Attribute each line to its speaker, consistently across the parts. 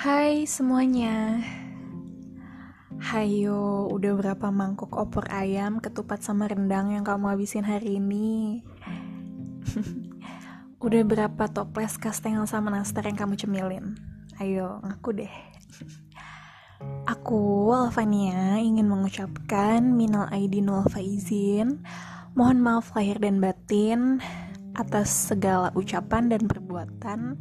Speaker 1: Hai semuanya Hayo, udah berapa mangkuk opor ayam, ketupat sama rendang yang kamu habisin hari ini? udah berapa toples kastengel sama nastar yang kamu cemilin? Ayo, ngaku deh. Aku, Alvania, ingin mengucapkan minal aidin faizin. Mohon maaf lahir dan batin atas segala ucapan dan perbuatan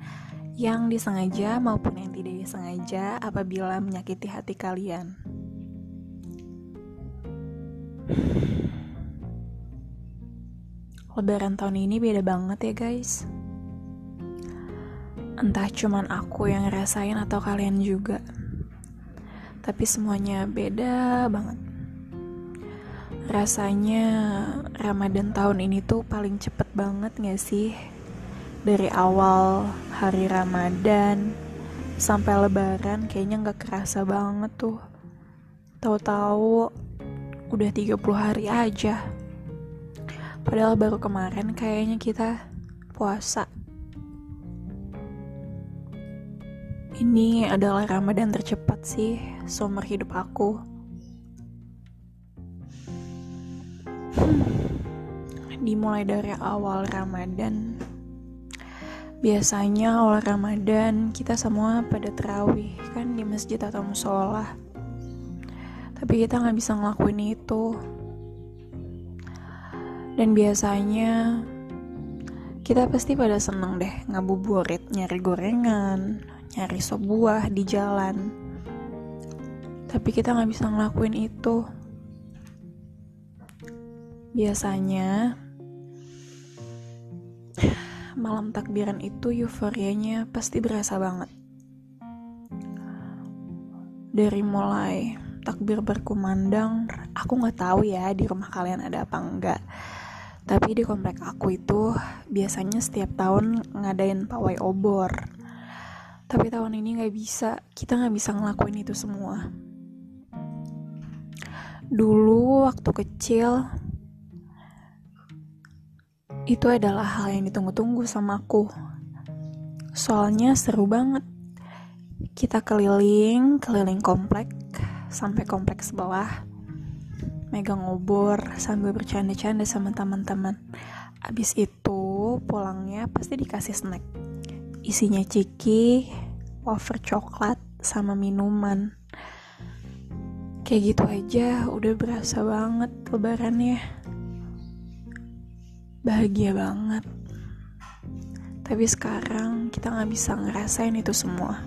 Speaker 1: yang disengaja maupun yang tidak disengaja apabila menyakiti hati kalian. Lebaran tahun ini beda banget ya guys. Entah cuman aku yang ngerasain atau kalian juga. Tapi semuanya beda banget. Rasanya Ramadan tahun ini tuh paling cepet banget gak sih? Dari awal hari Ramadan sampai lebaran kayaknya nggak kerasa banget tuh. Tahu-tahu udah 30 hari aja. Padahal baru kemarin kayaknya kita puasa. Ini adalah Ramadan tercepat sih seumur hidup aku. Hmm. dimulai dari awal Ramadan Biasanya awal Ramadan kita semua pada terawih kan di masjid atau musola. Tapi kita nggak bisa ngelakuin itu. Dan biasanya kita pasti pada seneng deh ngabuburit, nyari gorengan, nyari sop buah di jalan. Tapi kita nggak bisa ngelakuin itu. Biasanya malam takbiran itu euforianya pasti berasa banget. Dari mulai takbir berkumandang, aku nggak tahu ya di rumah kalian ada apa enggak. Tapi di komplek aku itu biasanya setiap tahun ngadain pawai obor. Tapi tahun ini nggak bisa, kita nggak bisa ngelakuin itu semua. Dulu waktu kecil, itu adalah hal yang ditunggu-tunggu sama aku. Soalnya seru banget. Kita keliling, keliling komplek, sampai komplek sebelah. Megang obor sambil bercanda-canda sama teman-teman. Abis itu pulangnya pasti dikasih snack. Isinya ciki, wafer coklat, sama minuman. Kayak gitu aja udah berasa banget lebarannya bahagia banget. Tapi sekarang kita nggak bisa ngerasain itu semua.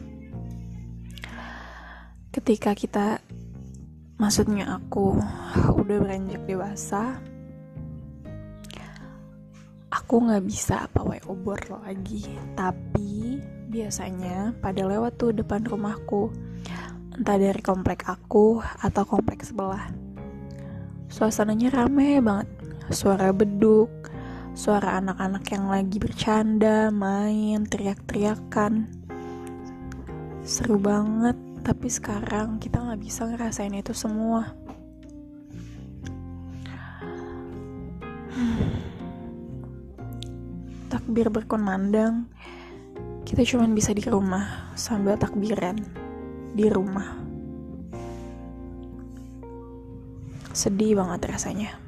Speaker 1: Ketika kita, maksudnya aku udah beranjak dewasa, aku nggak bisa pawai obor lagi. Tapi biasanya pada lewat tuh depan rumahku, entah dari komplek aku atau komplek sebelah. Suasananya rame banget, suara beduk, suara anak-anak yang lagi bercanda, main, teriak-teriakan. Seru banget, tapi sekarang kita nggak bisa ngerasain itu semua. Takbir berkumandang, kita cuma bisa di rumah sambil takbiran di rumah. Sedih banget rasanya.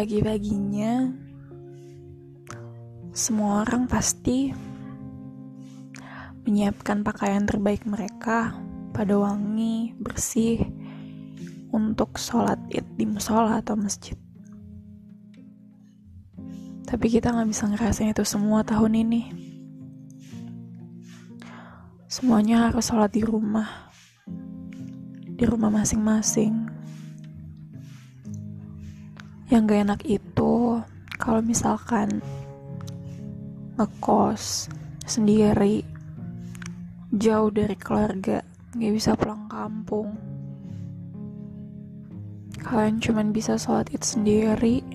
Speaker 1: Pagi-paginya semua orang pasti menyiapkan pakaian terbaik mereka pada wangi, bersih untuk sholat id di musola atau masjid. Tapi kita nggak bisa ngerasain itu semua tahun ini. Semuanya harus sholat di rumah, di rumah masing-masing yang gak enak itu kalau misalkan ngekos sendiri jauh dari keluarga gak bisa pulang kampung. Kalian cuman bisa sholat id sendiri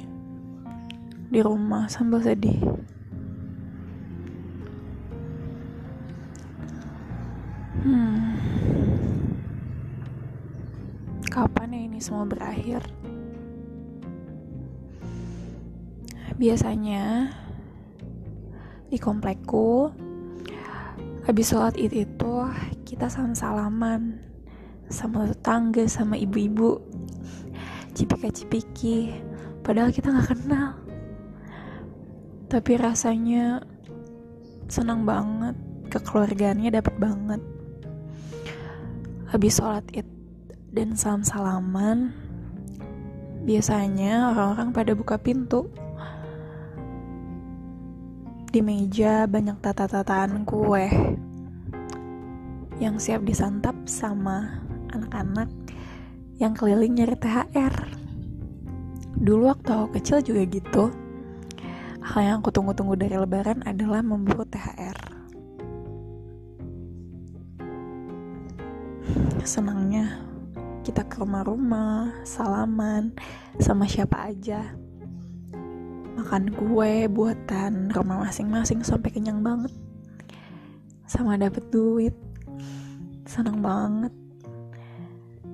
Speaker 1: di rumah sambil sedih. Hmm. Kapan ya ini semua berakhir biasanya di komplekku habis sholat id itu kita salam salaman sama tetangga sama ibu-ibu. Cipika-cipiki padahal kita nggak kenal. Tapi rasanya senang banget kekeluargaannya dapat banget. Habis sholat id dan salam salaman biasanya orang-orang pada buka pintu di meja banyak tata-tataan kue yang siap disantap sama anak-anak yang keliling nyari THR. Dulu waktu aku kecil juga gitu. Hal yang aku tunggu-tunggu dari lebaran adalah memburu THR. Senangnya kita ke rumah-rumah, salaman, sama siapa aja makan kue buatan rumah masing-masing sampai kenyang banget. Sama dapet duit. Senang banget.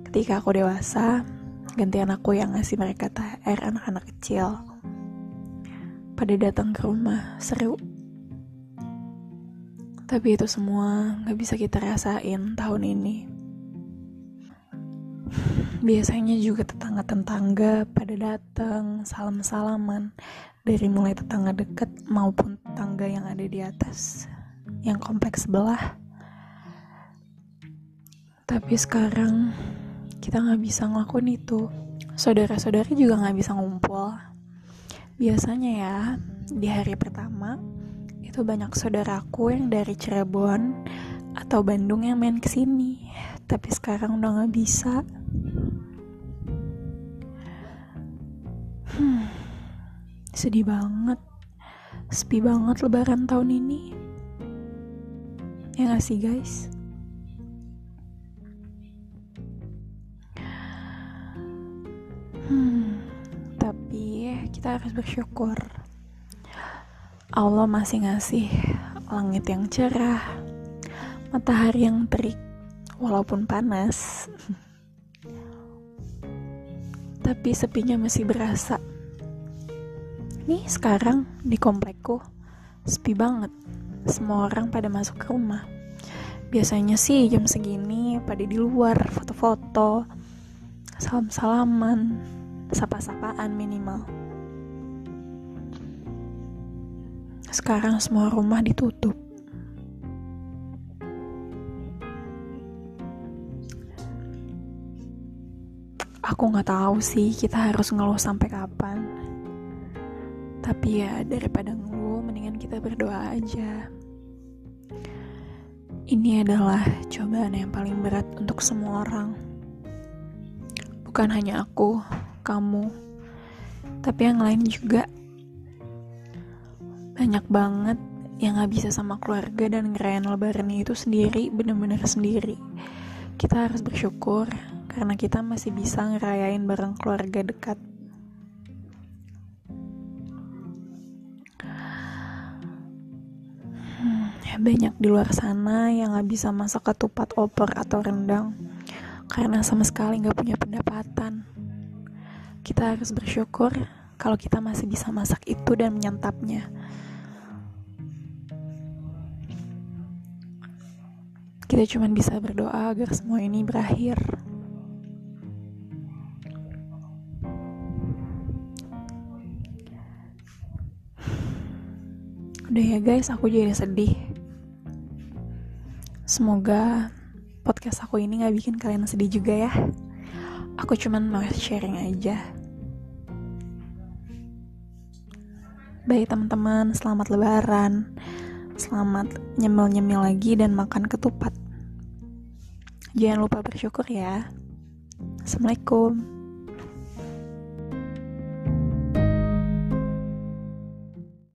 Speaker 1: Ketika aku dewasa gantian aku yang ngasih mereka THR anak-anak kecil pada datang ke rumah seru. Tapi itu semua gak bisa kita rasain tahun ini biasanya juga tetangga-tetangga pada datang salam-salaman. Dari mulai tetangga dekat maupun tetangga yang ada di atas yang kompleks sebelah. Tapi sekarang kita nggak bisa ngelakuin itu. Saudara-saudari juga nggak bisa ngumpul. Biasanya ya di hari pertama itu banyak saudaraku yang dari Cirebon atau Bandung yang main ke sini tapi sekarang udah nggak bisa Sedih banget. Sepi banget lebaran tahun ini. Ya gak sih guys? Hmm, tapi kita harus bersyukur. Allah masih ngasih langit yang cerah, matahari yang terik, walaupun panas. tapi sepinya masih berasa Nih sekarang di komplekku sepi banget. Semua orang pada masuk ke rumah. Biasanya sih jam segini pada di luar foto-foto, salam-salaman, sapa-sapaan minimal. Sekarang semua rumah ditutup. Aku nggak tahu sih kita harus ngeluh sampai kapan. Tapi ya daripada ngeluh mendingan kita berdoa aja. Ini adalah cobaan yang paling berat untuk semua orang. Bukan hanya aku, kamu, tapi yang lain juga. Banyak banget yang gak bisa sama keluarga dan ngerayain lebaran itu sendiri, bener-bener sendiri. Kita harus bersyukur karena kita masih bisa ngerayain bareng keluarga dekat. Banyak di luar sana yang gak bisa masak ketupat opor atau rendang karena sama sekali gak punya pendapatan. Kita harus bersyukur kalau kita masih bisa masak itu dan menyantapnya. Kita cuma bisa berdoa agar semua ini berakhir. Udah ya guys, aku jadi sedih. Semoga podcast aku ini gak bikin kalian sedih juga ya. Aku cuman mau sharing aja. Baik teman-teman, selamat lebaran. Selamat nyemil-nyemil lagi dan makan ketupat. Jangan lupa bersyukur ya. Assalamualaikum.